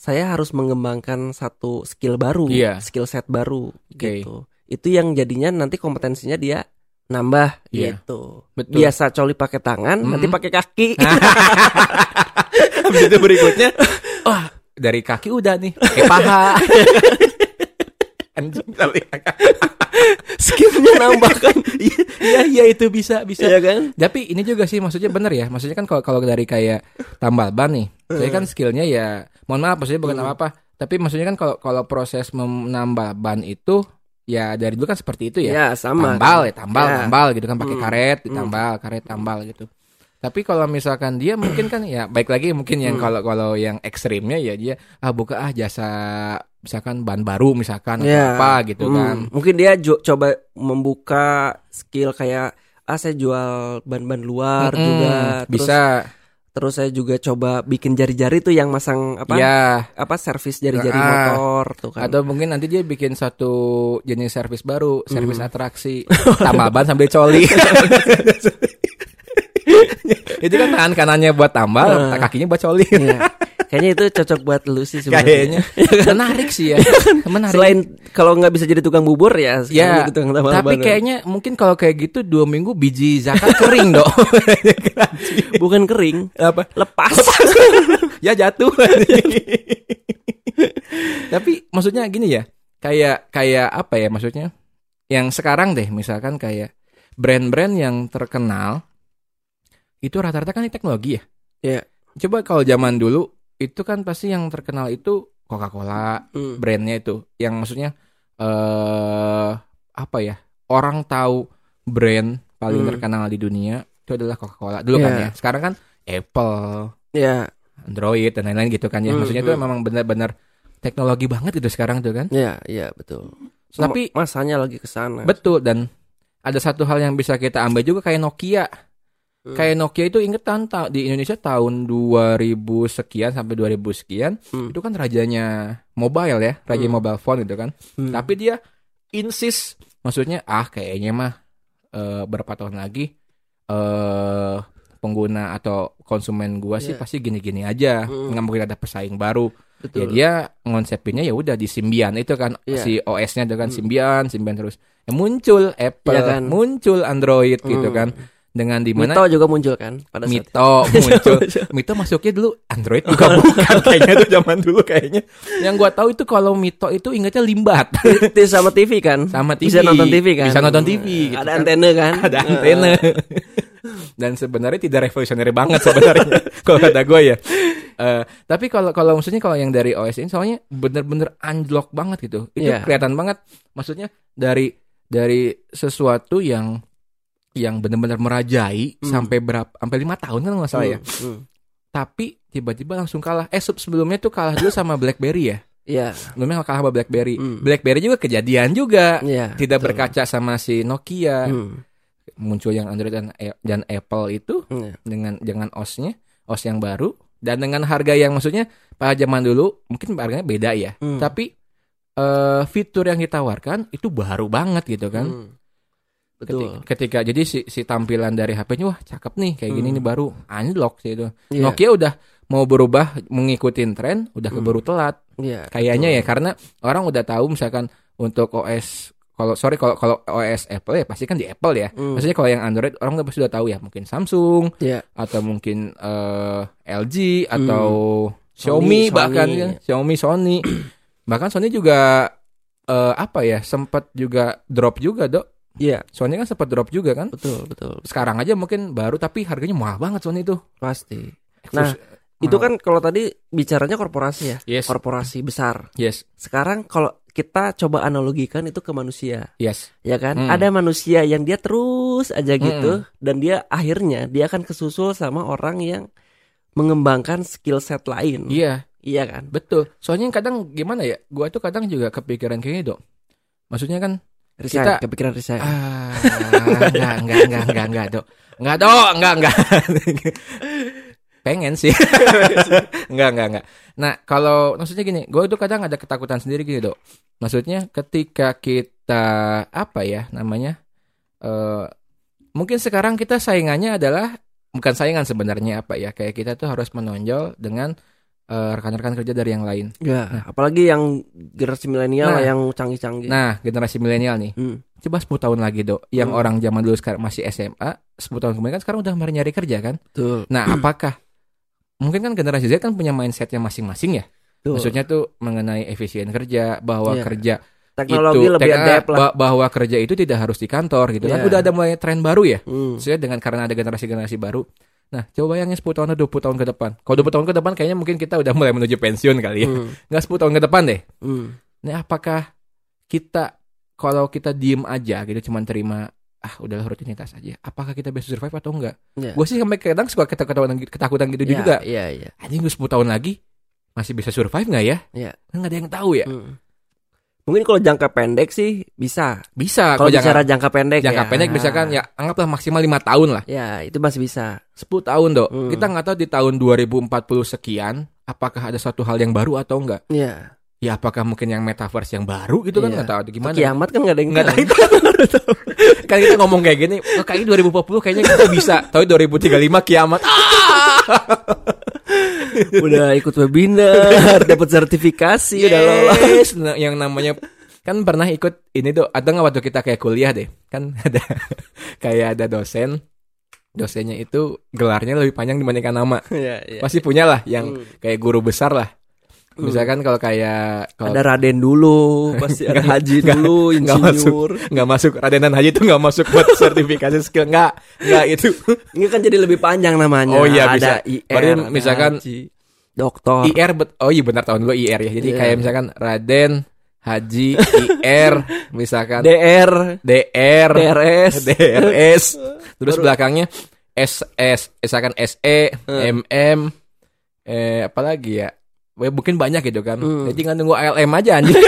saya harus mengembangkan satu skill baru, Iya. skill set baru Oke. gitu. Itu yang jadinya nanti kompetensinya dia nambah Iya. gitu. Betul. Biasa coli pakai tangan, Mm. nanti pakai kaki. [LAUGHS] Habis itu berikutnya, wah dari kaki udah nih, pakai paha. Anjing [LAUGHS] kali. Skillnya nambah kan. Iya iya itu bisa bisa. Iya kan? Tapi ini juga sih maksudnya bener ya. Maksudnya kan kalau kalau dari kayak tambal ban nih, saya kan skillnya ya, mohon maaf maksudnya bukan Hmm. apa-apa. Tapi maksudnya kan kalau kalau proses menambal ban itu ya dari dulu kan seperti itu ya. Ya, sama. tambal kan? ya tambal Ya. tambal gitu kan pakai Hmm. karet Hmm. ditambal karet tambal gitu tapi kalau misalkan dia mungkin kan ya baik lagi mungkin yang Hmm. kalau kalau yang ekstrimnya ya dia ah buka ah jasa misalkan ban baru misalkan atau Ya. apa gitu Hmm, kan Mungkin dia coba membuka skill kayak ah saya jual ban-ban luar Mm-mm, juga. Terus, bisa Terus saya juga coba bikin jari-jari tuh yang masang apa? ya Apa servis jari-jari Ah. motor tuh kan. atau mungkin nanti dia bikin satu jenis servis baru servis Hmm. atraksi [LAUGHS] ban sambil coli [LAUGHS] [LAUGHS] itu kan tangan kanannya buat tambal Ah. kakinya buat coli Iya. Kayaknya itu cocok buat lu sih sebenarnya. kayaknya [LAUGHS] menarik sih ya menarik Selain kalau nggak bisa jadi tukang bubur ya, Ya, jadi tukang tambal Tapi kayaknya mungkin kalau kayak gitu dua minggu biji zakat kering dong. [LAUGHS] bukan kering, Apa? lepas. Ya jatuh. Tapi maksudnya gini ya, kayak kayak apa ya maksudnya? Yang sekarang deh, misalkan kayak brand-brand yang terkenal itu rata-rata kan di teknologi ya. Iya. Coba kalau zaman dulu itu kan pasti yang terkenal itu Coca-Cola, Hmm. brandnya itu yang maksudnya eh apa ya orang tahu brand paling Hmm. terkenal di dunia itu adalah Coca-Cola dulu kan Iya. ya. Sekarang kan Apple, Ya, Android dan lain-lain gitu kan ya. Hmm, Maksudnya itu hmm. memang benar-benar teknologi banget gitu sekarang tuh kan. ya, ya betul. Tapi- Ma- masanya lagi ke sana. Betul dan ada satu hal yang bisa kita ambil juga kayak Nokia. Hmm. Kayak Nokia itu ingetan ta- di Indonesia tahun 2000 sekian sampai 2000 sekian Hmm. itu kan rajanya mobile ya, raja Hmm. mobile phone gitu kan. Hmm. Tapi dia insist maksudnya ah kayaknya mah eh, berapa tahun lagi eh pengguna atau konsumen gua sih Iya. pasti gini-gini aja, Hmm. nggak mungkin ada pesaing baru. Ya betul. dia ngonsepinnya ya udah di Symbian itu kan Iya. si OS-nya kan Hmm. Symbian, Symbian terus. Ya muncul Apple, Iya kan? muncul Android gitu Hmm. kan. Dengan di mana Mito juga muncul kan pada saat Mito [LAUGHS] [LAUGHS] muncul. Mito masuknya dulu Android [LAUGHS] juga bukan kayaknya tuh zaman dulu kayaknya. Yang gua tahu itu kalau Mito itu ingatnya limbat. itu sama TV kan? Sama TV. Bisa nonton TV kan? Bisa nonton TV, gitu Ada kan. antena kan? Ada antena. Dan sebenarnya tidak revolusioner banget sebenarnya kalau kata gue ya. Eh, tapi kalau kalau maksudnya kalau yang dari OS ini soalnya bener-bener unlock banget gitu. Itu Iya. kelihatan banget. Maksudnya dari dari sesuatu yang yang benar-benar merajai Hmm. sampai berapa sampai lima tahun kan nggak salah ya. Hmm. Tapi tiba-tiba langsung kalah. Eh sebelumnya tuh kalah dulu sama BlackBerry ya. Iya. Sebelumnya kalah sama BlackBerry. Hmm. BlackBerry juga kejadian juga. Iya. Tidak betul. berkaca sama si Nokia. Hmm. Muncul yang Android dan dan Apple itu Iya. dengan dengan OS-nya, OS yang baru dan dengan harga yang maksudnya pada zaman dulu mungkin harganya beda ya. Hmm. Tapi eh fitur yang ditawarkan itu baru banget gitu kan. Hmm. Ketika, Betul. ketika jadi si, si tampilan dari HP-nya wah cakep nih kayak gini Hmm. nih baru unlock sih itu. Iya. Nokia udah mau berubah mengikuti tren udah Hmm. keburu telat Iya. kayaknya ya karena orang udah tahu misalkan untuk OS kalau sorry kalau kalau OS Apple ya pasti kan di Apple ya. Hmm. Maksudnya kalau yang Android orang udah pasti udah tahu ya mungkin Samsung Iya. atau mungkin eh, LG atau Xiaomi, Sony, bahkan Sony. kan Xiaomi Sony [CLEARS THROAT] bahkan Sony juga eh, apa ya sempat juga drop juga dok Iya. Sony kan sempat drop juga kan Betul, betul. sekarang aja mungkin baru tapi harganya mahal banget Sony itu Pasti. Nah, Terus, Itu mahal. kan kalau tadi bicaranya korporasi ya. yes Korporasi besar. yes Sekarang kalau kita coba analogikan itu ke manusia, yes ya kan? Hmm. Ada manusia yang dia terus aja gitu dan dia akhirnya dia akan kesusul sama orang yang mengembangkan skill set lain. iya Iya kan? Betul. Soalnya kadang gimana ya? Gua tuh kadang juga kepikiran kayak gitu. Maksudnya kan Resign, Kita- kepikiran resign. ah enggak enggak enggak enggak enggak dok. Enggak dok, enggak enggak. [LAUGHS] Pengen sih. [LAUGHS] enggak enggak enggak. Nah, kalau maksudnya gini, gue tuh kadang ada ketakutan sendiri gini, Dok. Maksudnya ketika kita apa ya namanya? eh mungkin sekarang kita saingannya adalah bukan saingan sebenarnya apa ya? Kayak kita tuh harus menonjol dengan eh, rekan-rekan kerja dari yang lain. Ya, apalagi yang generasi milenial Nah. yang canggih-canggih. Nah, generasi milenial nih. Hmm. Coba 10 tahun lagi, Dok. Yang Hmm. orang zaman dulu sekarang masih SMA, 10 tahun kemudian kan sekarang udah mari nyari kerja kan? Betul. Nah, [CLEARS THROAT] apakah mungkin kan generasi Z kan punya mindsetnya masing-masing ya? betul. Maksudnya tuh mengenai efisien kerja, bahwa Iya. kerja teknologi itu lebih adapt lah. ba- bahwa kerja itu tidak harus di kantor gitu kan. Iya. Udah ada mulai tren baru ya. Hmm. Maksudnya dengan karena ada generasi-generasi baru. Nah, coba bayangin 10 tahun atau 20 tahun ke depan. Kalau 20 tahun ke depan kayaknya mungkin kita udah mulai menuju pensiun kali ya. Hmm. Nggak 10 tahun ke depan deh. Hmm. Nah, apakah kita kalau kita diem aja gitu cuman terima ah udahlah rutinitas aja. Apakah kita bisa survive atau enggak? Iya. Gue sih sampai kadang suka ketakutan ketakutan gitu Ya, juga. Iya, iya. Anjing gue 10 tahun lagi masih bisa survive nggak ya? Iya. Kan nggak ada yang tahu ya. Hmm. Mungkin kalau jangka pendek sih bisa. Bisa Kalau bicara jangka pendek jangka ya. pendek misalkan ya anggaplah maksimal lima tahun lah. Ya, itu masih bisa. 10 tahun dok. Hmm. Kita nggak tahu di tahun 2040 sekian apakah ada suatu hal yang baru atau enggak. Iya. Ya apakah mungkin yang metaverse yang baru gitu kan Iya. nggak tahu ada gimana. Kiamat kan nggak ada yang Nggak tahu. tahu. [LAUGHS] kan kita ngomong kayak gini, oh, kayaknya 2040 kayaknya kita bisa. Tapi 2035 kiamat. Ah! [LAUGHS] udah ikut webinar, dapat sertifikasi, udah lolos. Yes, nah, yang namanya kan pernah ikut ini tuh ada nggak waktu kita kayak kuliah deh kan [LAUGHS] ada kayak ada dosen dosennya itu gelarnya lebih panjang dibandingkan nama Iya, iya. pasti punya lah yang Hmm. kayak guru besar lah. Misalkan kalau kayak kalau Ada Raden dulu, pasti [LAUGHS] ada Haji dulu, nggak masuk. insinyur. nggak masuk Radenan Haji itu nggak masuk buat [LAUGHS] sertifikasi skill nggak nggak itu [LAUGHS] Ini kan jadi lebih panjang namanya. Oh iya, ada bisa. IR, Berarti misalkan Haji, doktor. IR bet oh iya benar tahun dulu IR ya jadi Iya. kayak misalkan Raden Haji IR misalkan DR, DR DRS. DRS terus Baru- belakangnya S S misalkan SE, Hmm. MM, eh apalagi ya? Wah, mungkin banyak gitu kan. Hmm. Jadi tinggal nunggu ALM aja anjing. [LAUGHS]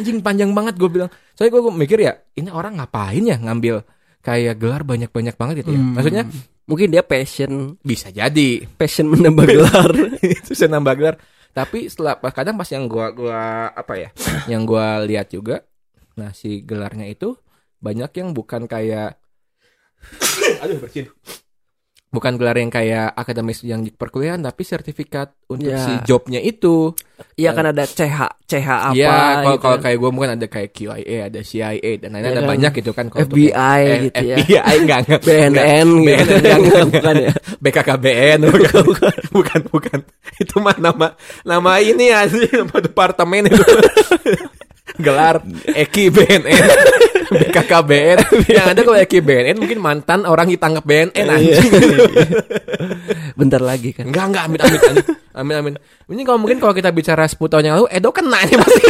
anjing panjang banget gue bilang. Soalnya gue mikir ya, ini orang ngapain ya ngambil kayak gelar banyak-banyak banget gitu ya. Hmm. Maksudnya Mungkin dia passion bisa jadi passion menambah gelar. [LAUGHS] itu bisa nambah gelar. Tapi setelah kadang pas yang gua gua apa ya, yang gua lihat juga, nah si gelarnya itu banyak yang bukan kayak, aduh bersin, bukan gelar yang kayak akademis yang di perkuliahan, tapi sertifikat untuk Ya. si jobnya itu. Iya kan ada CH CH apa Iya, kalau gitu kalau kan. kayak gua mungkin ada kayak QIA, ada CIA dan lain-lain Iya ada kan. banyak gitu kan. Kalau untuk- FBI eh, gitu ya. FBI enggak enggak. [LAUGHS] BNN gitu. BNN, Enggak, enggak, [LAUGHS] bukan ya. BKKBN [LAUGHS] bukan bukan bukan, bukan. itu mah nama nama ini aja nama departemen itu gelar Eki BNN BKKBN yang ada kalau BNN mungkin mantan orang ditangkap BNN anjing Bentar lagi kan. enggak enggak amit amit amit amin amin ini kalau mungkin kalau kita bicara 10 tahun yang lalu Edo kena nih pasti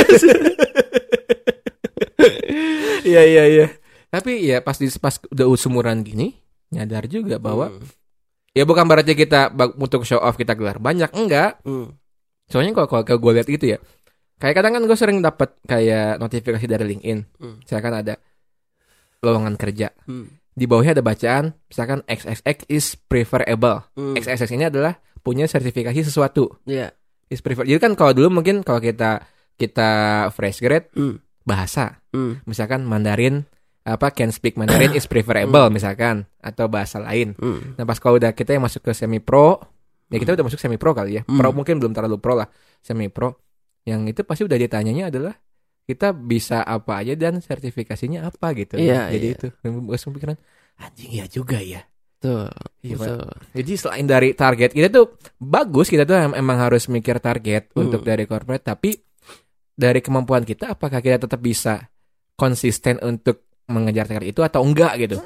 iya iya iya tapi ya pas di pas udah usumuran gini nyadar juga bahwa Hmm. Ya bukan berarti kita untuk show off kita gelar banyak, enggak. Hmm. Soalnya kalau kalau gue lihat gitu ya, kayak kadang kan gue sering dapat kayak notifikasi dari LinkedIn, Hmm. misalkan ada lowongan kerja, Hmm. di bawahnya ada bacaan, misalkan XXX is preferable. Hmm. XXX ini adalah punya sertifikasi sesuatu, Iya. is prefer. Jadi kan kalau dulu mungkin kalau kita kita fresh grade Hmm. bahasa, Hmm. misalkan Mandarin apa can speak Mandarin is preferable misalkan atau bahasa lain. Hmm. Nah pas kalau udah kita yang masuk ke semi pro, ya kita udah masuk semi pro kali ya. Pro Hmm. mungkin belum terlalu pro lah, semi pro. Yang itu pasti udah ditanyanya adalah kita bisa apa aja dan sertifikasinya apa gitu. Iya, Jadi iya. itu langsung pikiran anjing ya juga ya. Tuh. Iya. Betul. Jadi selain dari target kita tuh bagus kita tuh em- emang harus mikir target Hmm. untuk dari corporate tapi dari kemampuan kita apakah kita tetap bisa konsisten untuk mengejar target itu atau enggak gitu.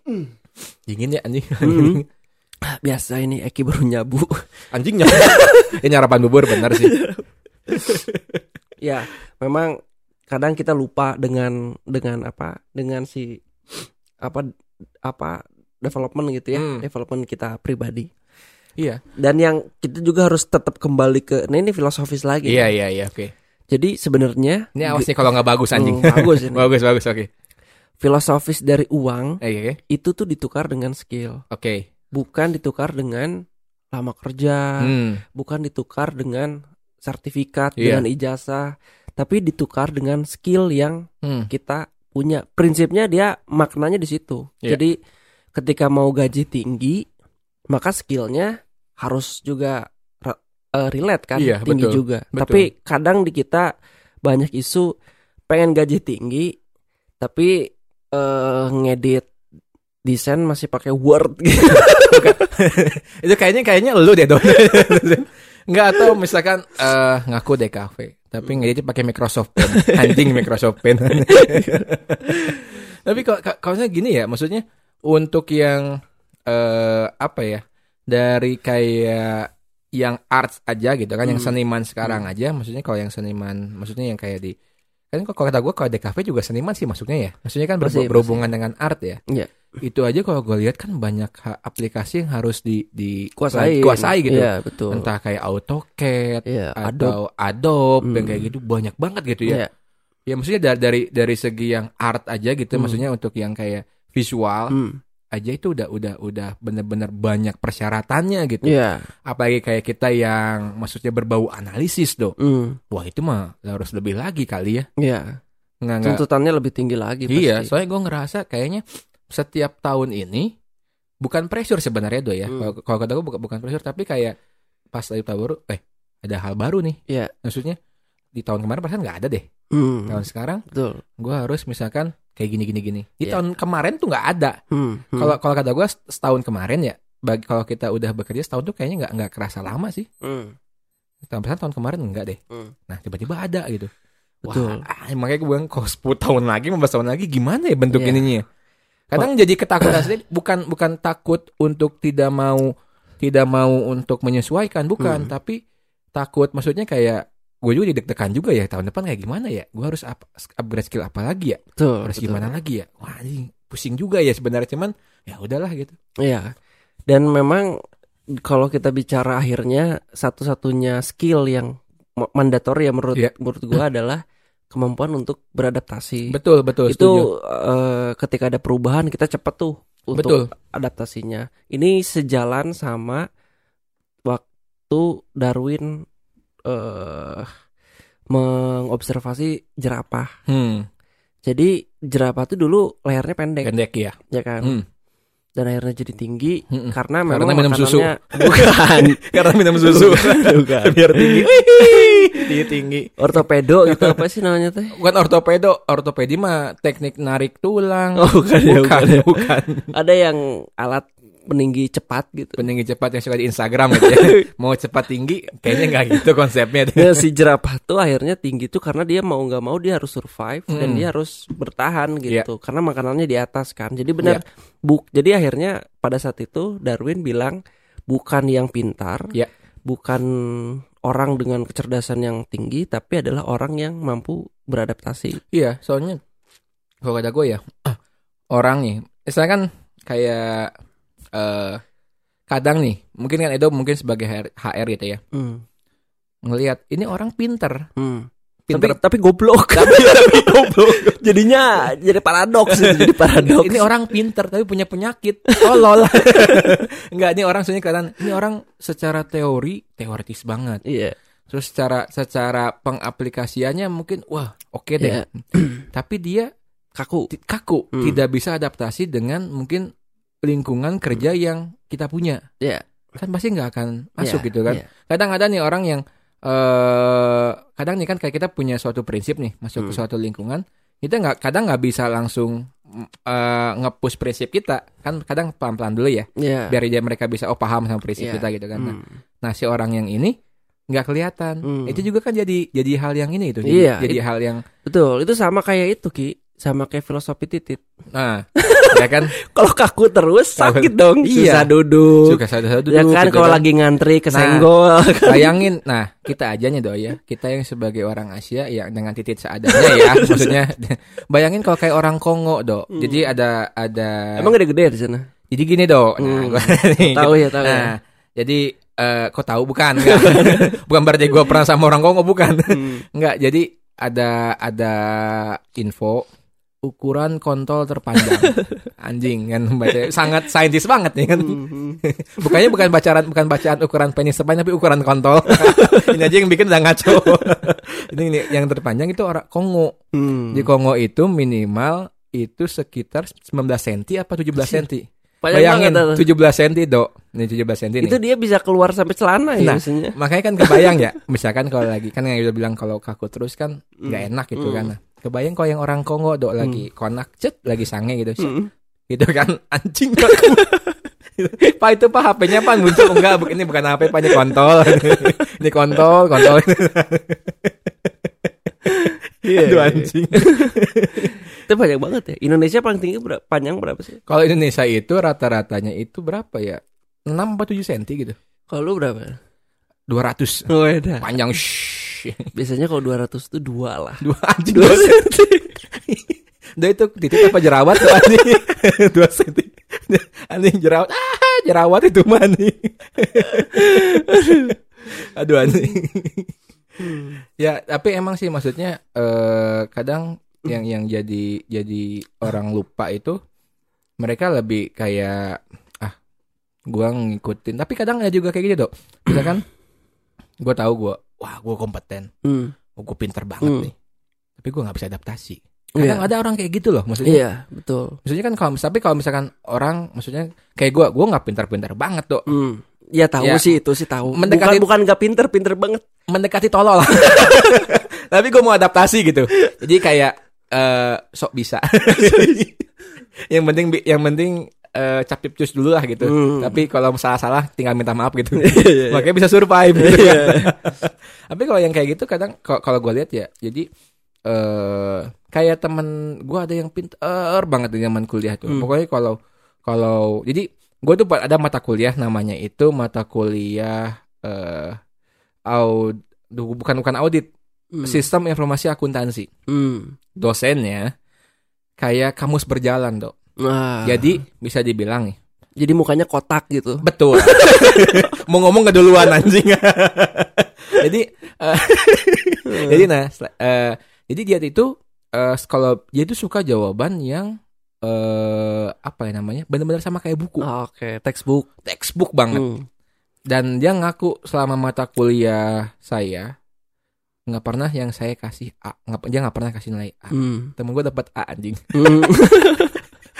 [LAUGHS] Dingin ya anjing. Hmm. [LAUGHS] Biasa ini Eki baru nyabu. Anjingnya. [LAUGHS] Ini harapan bubur bener sih. [LAUGHS] ya, memang kadang kita lupa dengan dengan apa? Dengan si apa apa development gitu ya, Hmm. development kita pribadi. Iya. Dan yang kita juga harus tetap kembali ke nah ini filosofis lagi. Iya iya iya oke. Jadi sebenarnya Ini awas nih kalau nggak bagus anjing. Hmm, [LAUGHS] bagus ini. bagus bagus oke. filosofis dari uang Eh, Oke itu tuh ditukar dengan skill, oke. bukan ditukar dengan lama kerja, Hmm. bukan ditukar dengan sertifikat Iya. dengan ijazah, tapi ditukar dengan skill yang Hmm. kita punya. Prinsipnya dia maknanya di situ. Iya. Jadi ketika mau gaji tinggi, maka skillnya harus juga eh, relate kan, Iya, tinggi betul, juga. betul. Tapi kadang di kita banyak isu pengen gaji tinggi, tapi eh, ngedit desain masih pakai Word [LAUGHS] gitu. [LAUGHS] Itu kayaknya kayaknya lu deh Don. [LAUGHS] Enggak atau misalkan eh ngaku DKV tapi ngedit pakai Microsoft Paint. Anjing Microsoft Paint. [LAUGHS] tapi kalau kalau gini ya maksudnya untuk yang eh apa ya dari kayak yang arts aja gitu kan yang Hmm. seniman sekarang aja maksudnya kalau yang seniman maksudnya yang kayak di kan kalau kata gue kalau DKV juga seniman sih maksudnya ya maksudnya kan Masih, berhubungan dengan art ya Iya. Itu aja kalau gue lihat kan banyak aplikasi yang harus di di Kuasai. gitu Iya, betul. entah kayak AutoCAD Iya, atau Adobe yang Hmm. kayak gitu banyak banget gitu ya Iya. ya maksudnya dari dari dari segi yang art aja gitu Hmm. maksudnya untuk yang kayak visual Hmm. aja itu udah udah udah bener-bener banyak persyaratannya gitu Iya. apalagi kayak kita yang maksudnya berbau analisis do Hmm. wah itu mah harus lebih lagi kali ya Iya. nggak nggak Tuntutannya lebih tinggi lagi Iya, pasti. soalnya gue ngerasa kayaknya setiap tahun ini bukan pressure sebenarnya do ya. Hmm. Kalau kalau kata gue bukan, bukan pressure tapi kayak pas lagi tahun baru, eh ada hal baru nih. Iya. Maksudnya di tahun kemarin perasaan nggak ada deh. Hmm. Tahun sekarang Betul. gue harus misalkan kayak gini gini gini. Di Iya. tahun kemarin tuh nggak ada. Hmm. Hmm. Kalau kalau kata gue setahun kemarin ya, bagi kalau kita udah bekerja setahun tuh kayaknya nggak nggak kerasa lama sih. Hmm. Tahun perasaan tahun kemarin enggak deh. Hmm. Nah tiba-tiba ada gitu. Betul. Wah, ah, makanya gue bilang kalau 10 tahun lagi, 15 tahun lagi gimana ya bentuk Iya. ininya? Kadang jadi ketakutan sendiri bukan bukan takut untuk tidak mau tidak mau untuk menyesuaikan bukan, Hmm. tapi takut maksudnya kayak gue juga deg-degan juga ya tahun depan kayak gimana ya? Gue harus up, upgrade skill apa lagi ya? Betul. Harus betul. gimana lagi ya? Wah, anjing, pusing juga ya sebenarnya cuman ya udahlah gitu. Iya. Dan memang kalau kita bicara akhirnya satu-satunya skill yang ma- mandatori ya menurut Iya. menurut gua adalah kemampuan untuk beradaptasi. Betul betul itu setuju. eh, ketika ada perubahan kita cepet tuh untuk Betul. adaptasinya. Ini sejalan sama waktu Darwin eh mengobservasi jerapah. Hmm, Jadi jerapah tuh dulu lehernya pendek, pendek ya. ya kan? Hmm. Dan akhirnya jadi tinggi Hmm. karena Karena memang minum susu. [LAUGHS] bukan Karena minum susu bukan. [LAUGHS] biar tinggi. Tinggi tinggi. ortopedo gitu apa sih namanya teh? Bukan ortopedo, ortopedi mah teknik narik tulang. Oh, bukan ya, bukan, bukan ya. bukan. Ada yang alat peninggi cepat gitu. Peninggi cepat yang suka di Instagram gitu ya. [LAUGHS] Mau cepat tinggi, kayaknya nggak gitu konsepnya. Nah, si jerapah tuh akhirnya tinggi tuh karena dia mau nggak mau dia harus survive dan Hmm. dia harus bertahan Iya. gitu. Karena makanannya di atas kan. Jadi benar buk. Jadi akhirnya pada saat itu Darwin bilang bukan yang pintar, Iya. bukan orang dengan kecerdasan yang tinggi, tapi adalah orang yang mampu beradaptasi. Iya, soalnya kalau kata gue ya [CLEARS THROAT] orang nih, misalnya kan kayak eh kadang nih, mungkin kan Edo mungkin sebagai HR, HR gitu ya, Hmm. ngelihat ini orang pinter, Hmm. pinter Tapi, tapi goblok. tapi [LAUGHS] tapi goblok. Jadinya jadi paradoks jadi paradoks. Ini orang pinter tapi punya penyakit. Tolol. [LAUGHS] Enggak, ini orang sebenarnya kelihatan ini orang secara teori teoritis banget. Iya. Terus secara secara pengaplikasiannya mungkin wah, oke deh. Iya. Tapi dia Kaku. kaku, Hmm. tidak bisa adaptasi dengan mungkin lingkungan kerja yang kita punya. Iya. Kan pasti nggak akan masuk Iya, gitu kan. iya. Kadang ada nih orang yang eh kadang nih kan kayak kita punya suatu prinsip nih masuk ke Hmm. suatu lingkungan, kita nggak kadang nggak bisa langsung eh nge-push prinsip kita. Kan kadang pelan-pelan dulu ya, Iya. biar dia mereka bisa oh paham sama prinsip Iya. kita gitu kan. Nah, Hmm. Nah, si orang yang ini nggak kelihatan. Hmm. Itu juga kan jadi jadi hal yang ini itu. Jadi, Iya, jadi it- hal yang Betul, itu sama kayak itu Ki, sama kayak filosofi titit. nah, [LAUGHS] ya kan Kalau kaku terus sakit dong, Iya. susah duduk. suka satu-satu ya kan kalau lagi ngantri kesenggol. [LAUGHS] Bayangin, nah kita aja nih doi ya, kita yang sebagai orang Asia ya dengan titik seadanya ya, [LAUGHS] maksudnya bayangin kalau kayak orang Kongo do, Hmm. jadi ada ada, Emang gede-gede di sana? jadi gini do, nah, Hmm. gua, nih, Tahu ya, tahu ya. nah, jadi eh, kok tahu bukan, bukan berarti gue pernah sama orang Kongo bukan, Hmm. Enggak, jadi ada ada info ukuran kontol terpanjang [LAUGHS] anjing kan baca- sangat saintis banget nih kan Hmm. [LAUGHS] bukannya bukan bacaan bukan bacaan ukuran penis terpanjang tapi ukuran kontol [LAUGHS] ini aja yang bikin udah ngaco ini, ini yang terpanjang itu orang Kongo Hmm. di Kongo itu minimal itu sekitar 19 cm apa 17 cm bayangin tuh. 17 cm dok ini 17 cm nih Itu dia bisa keluar sampai celana ya Nah, biasanya. makanya kan kebayang ya misalkan kalau lagi kan yang udah bilang kalau kaku terus kan nggak Hmm. enak gitu Hmm. kan Nah, kebayang kalau yang orang Kongo dok lagi konak cet lagi sange gitu Hmm. gitu kan [LAUGHS] anjing kaku pak itu pak HP-nya pak muncul enggak ini bukan HP pak ini kontol [LAUGHS] ini kontol kontol Iya, aduh iya. anjing Itu panjang banget ya. Indonesia paling tinggi berapa? Panjang berapa sih? kalau Indonesia itu rata-ratanya itu berapa ya 6 atau 7 cm gitu Kalau lu berapa? 200 Oh, beda. panjang shh. Biasanya kalau 200 itu dua lah. dua [LAUGHS] anjing. Dua senti. Udah itu titik apa jerawat tuh anjing? [LAUGHS] Dua senti. Anjing jerawat. Ah jerawat itu mah anjing. [LAUGHS] Aduh anjing. Ya tapi emang sih maksudnya eh kadang yang yang jadi jadi orang lupa itu mereka lebih kayak ah gua ngikutin. Tapi kadang ada juga kayak gitu dok. Misalkan gua tahu gua wah gua kompeten Hmm. oh, gue pinter banget Hmm. nih tapi gue nggak bisa adaptasi kadang Iya. ada orang kayak gitu loh maksudnya Iya, betul. maksudnya kan kalau tapi kalau misalkan orang maksudnya kayak gue gue nggak pinter-pinter banget tuh Hmm. Ya tahu Ya. sih itu sih tahu. Mendekati- Bukan bukan gak pinter, pinter banget. mendekati tolol [LAUGHS] tapi gue mau adaptasi gitu jadi kayak eh sok bisa [LAUGHS] yang penting yang penting eh capip cus dulu lah gitu Hmm. tapi kalau salah-salah tinggal minta maaf gitu [LAUGHS] Iya, iya. makanya bisa survive gitu kan. [LAUGHS] tapi kalau yang kayak gitu kadang kalau gue lihat ya jadi eh kayak temen gue ada yang pinter banget di zaman kuliah tuh Hmm. pokoknya kalau kalau jadi gue tuh ada mata kuliah namanya itu mata kuliah eh aud bukan bukan audit Hmm. sistem informasi akuntansi Hmm. dosennya kayak kamus berjalan dok Nah, Jadi bisa dibilang nih. jadi mukanya kotak gitu. Betul. [LAUGHS] Mau ngomong keduluan anjing. [LAUGHS] jadi eh, [LAUGHS] jadi nah eh, jadi dia itu eh, kalau dia itu suka jawaban yang eh apa ya namanya? Benar-benar sama kayak buku. Oke, textbook. Textbook banget. Hmm. Dan dia ngaku selama mata kuliah saya nggak pernah yang saya kasih A, nggak dia nggak pernah kasih nilai A. Hmm. Temen gue dapat A anjing. Hmm.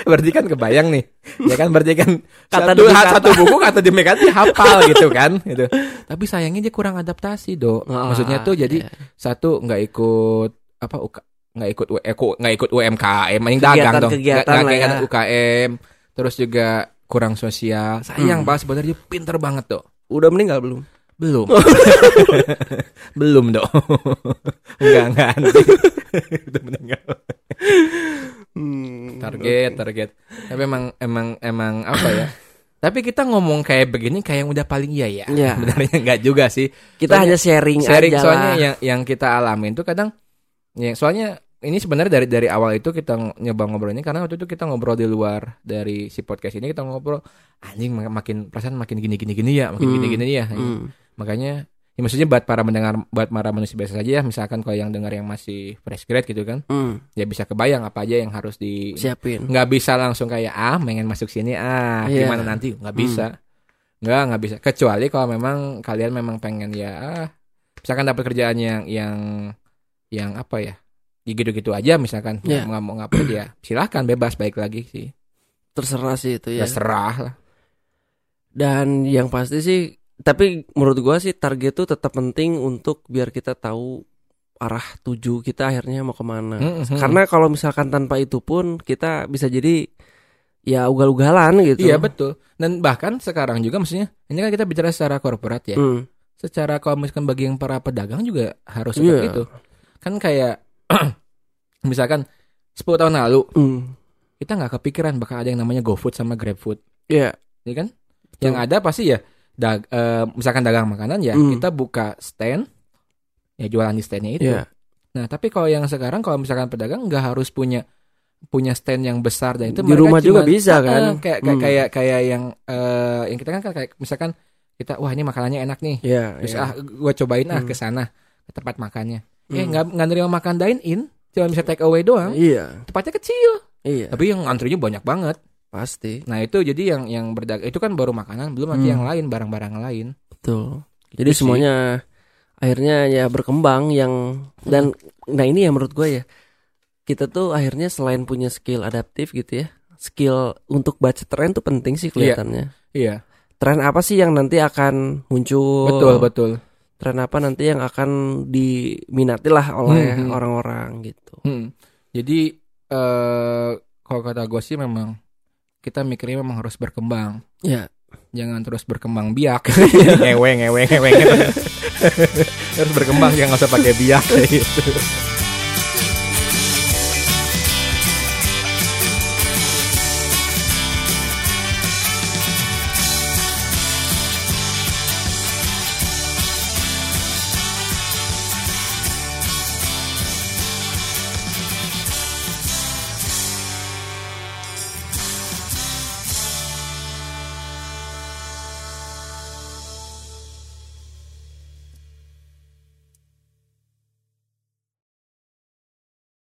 Berarti kan kebayang nih [LAUGHS] ya kan berarti kan Kata satu, kata. satu buku kata demi kata dia hafal [LAUGHS] gitu kan gitu tapi sayangnya dia kurang adaptasi do Ah, maksudnya tuh jadi iya. satu nggak ikut apa UK, nggak ikut eh, nggak ikut UMKM yang dagang dong Nggak- nggak ya. UKM terus juga kurang sosial sayang Hmm. banget sebenarnya dia pinter banget do Udah meninggal belum? Belum. [LAUGHS] Belum do [LAUGHS] enggak enggak [LAUGHS] udah meninggal. Hmm. target target. Tapi emang emang emang apa ya? Tapi kita ngomong kayak begini kayak yang udah paling iya ya. Iya. sebenarnya nggak juga sih. Kita Soalnya- hanya sharing, sharing aja soalnya lah. yang yang kita alamin tuh kadang ya soalnya ini sebenarnya dari dari awal itu kita nyoba ngobrol ini karena waktu itu kita ngobrol di luar dari si podcast ini kita ngobrol anjing mak- makin perasaan makin gini gini gini ya makin Hmm. gini gini ya Hmm. makanya ya maksudnya buat para mendengar buat para manusia biasa saja ya misalkan kalau yang dengar yang masih fresh grade gitu kan Hmm. ya bisa kebayang apa aja yang harus di Siapin. nggak bisa langsung kayak ah pengen masuk sini ah Iya. gimana nanti nggak bisa nggak nggak bisa kecuali kalau memang kalian memang pengen ya ah, misalkan dapat kerjaan yang yang yang apa ya gitu-gitu aja misalkan Iya. nggak mau ngapain ya [CLEARS THROAT] silahkan bebas baik lagi sih Terserah sih itu ya. terserah lah Dan yang pasti sih, tapi menurut gua sih target tuh tetap penting untuk biar kita tahu arah tuju kita akhirnya mau ke mana. Mhm. Karena kalau misalkan tanpa itu pun kita bisa jadi ya ugal-ugalan gitu. iya betul dan bahkan sekarang juga maksudnya ini kan kita bicara secara korporat ya Hmm. secara kalau misalkan bagi yang para pedagang juga harus seperti Iya. itu kan kayak [CLEARS THROAT] misalkan 10 tahun lalu Hmm. kita nggak kepikiran bakal ada yang namanya GoFood sama GrabFood, Iya. ya kan? Yang ada pasti ya, dag, eh, misalkan dagang makanan ya, Hmm. kita buka stand, ya jualan di standnya itu. Iya. Nah, tapi kalau yang sekarang kalau misalkan pedagang nggak harus punya punya stand yang besar dan itu Di mereka rumah juga cuman- bisa, Ah, kan? kayak kayak Hmm. kayak kayak yang eh, yang kita kan kayak misalkan kita wah ini makanannya enak nih, Iya. terus iya. ah gue cobain ah Hmm. ke sana ke tempat makannya. Eh Hmm. nggak nggak nerima makan dine in, cuma bisa take away doang. Iya. Tempatnya kecil, Iya. tapi yang antrinya banyak banget. Pasti. Nah itu jadi yang yang berdagang itu kan baru makanan, belum nanti Hmm. yang lain barang-barang lain. Betul. Jadi Gitu sih. semuanya akhirnya ya berkembang yang dan nah ini ya menurut gue ya kita tuh akhirnya selain punya skill adaptif gitu ya skill untuk baca tren tuh penting sih kelihatannya Iya, tren apa sih yang nanti akan muncul betul betul. Tren apa nanti yang akan diminati lah oleh Hmm, hmm. orang-orang gitu Hmm. Jadi eh kalau kata gue sih memang kita mikirnya memang harus berkembang. ya Jangan terus berkembang biak. ngewe ngewe ngewe. harus berkembang jangan nggak usah pakai biak kayak gitu.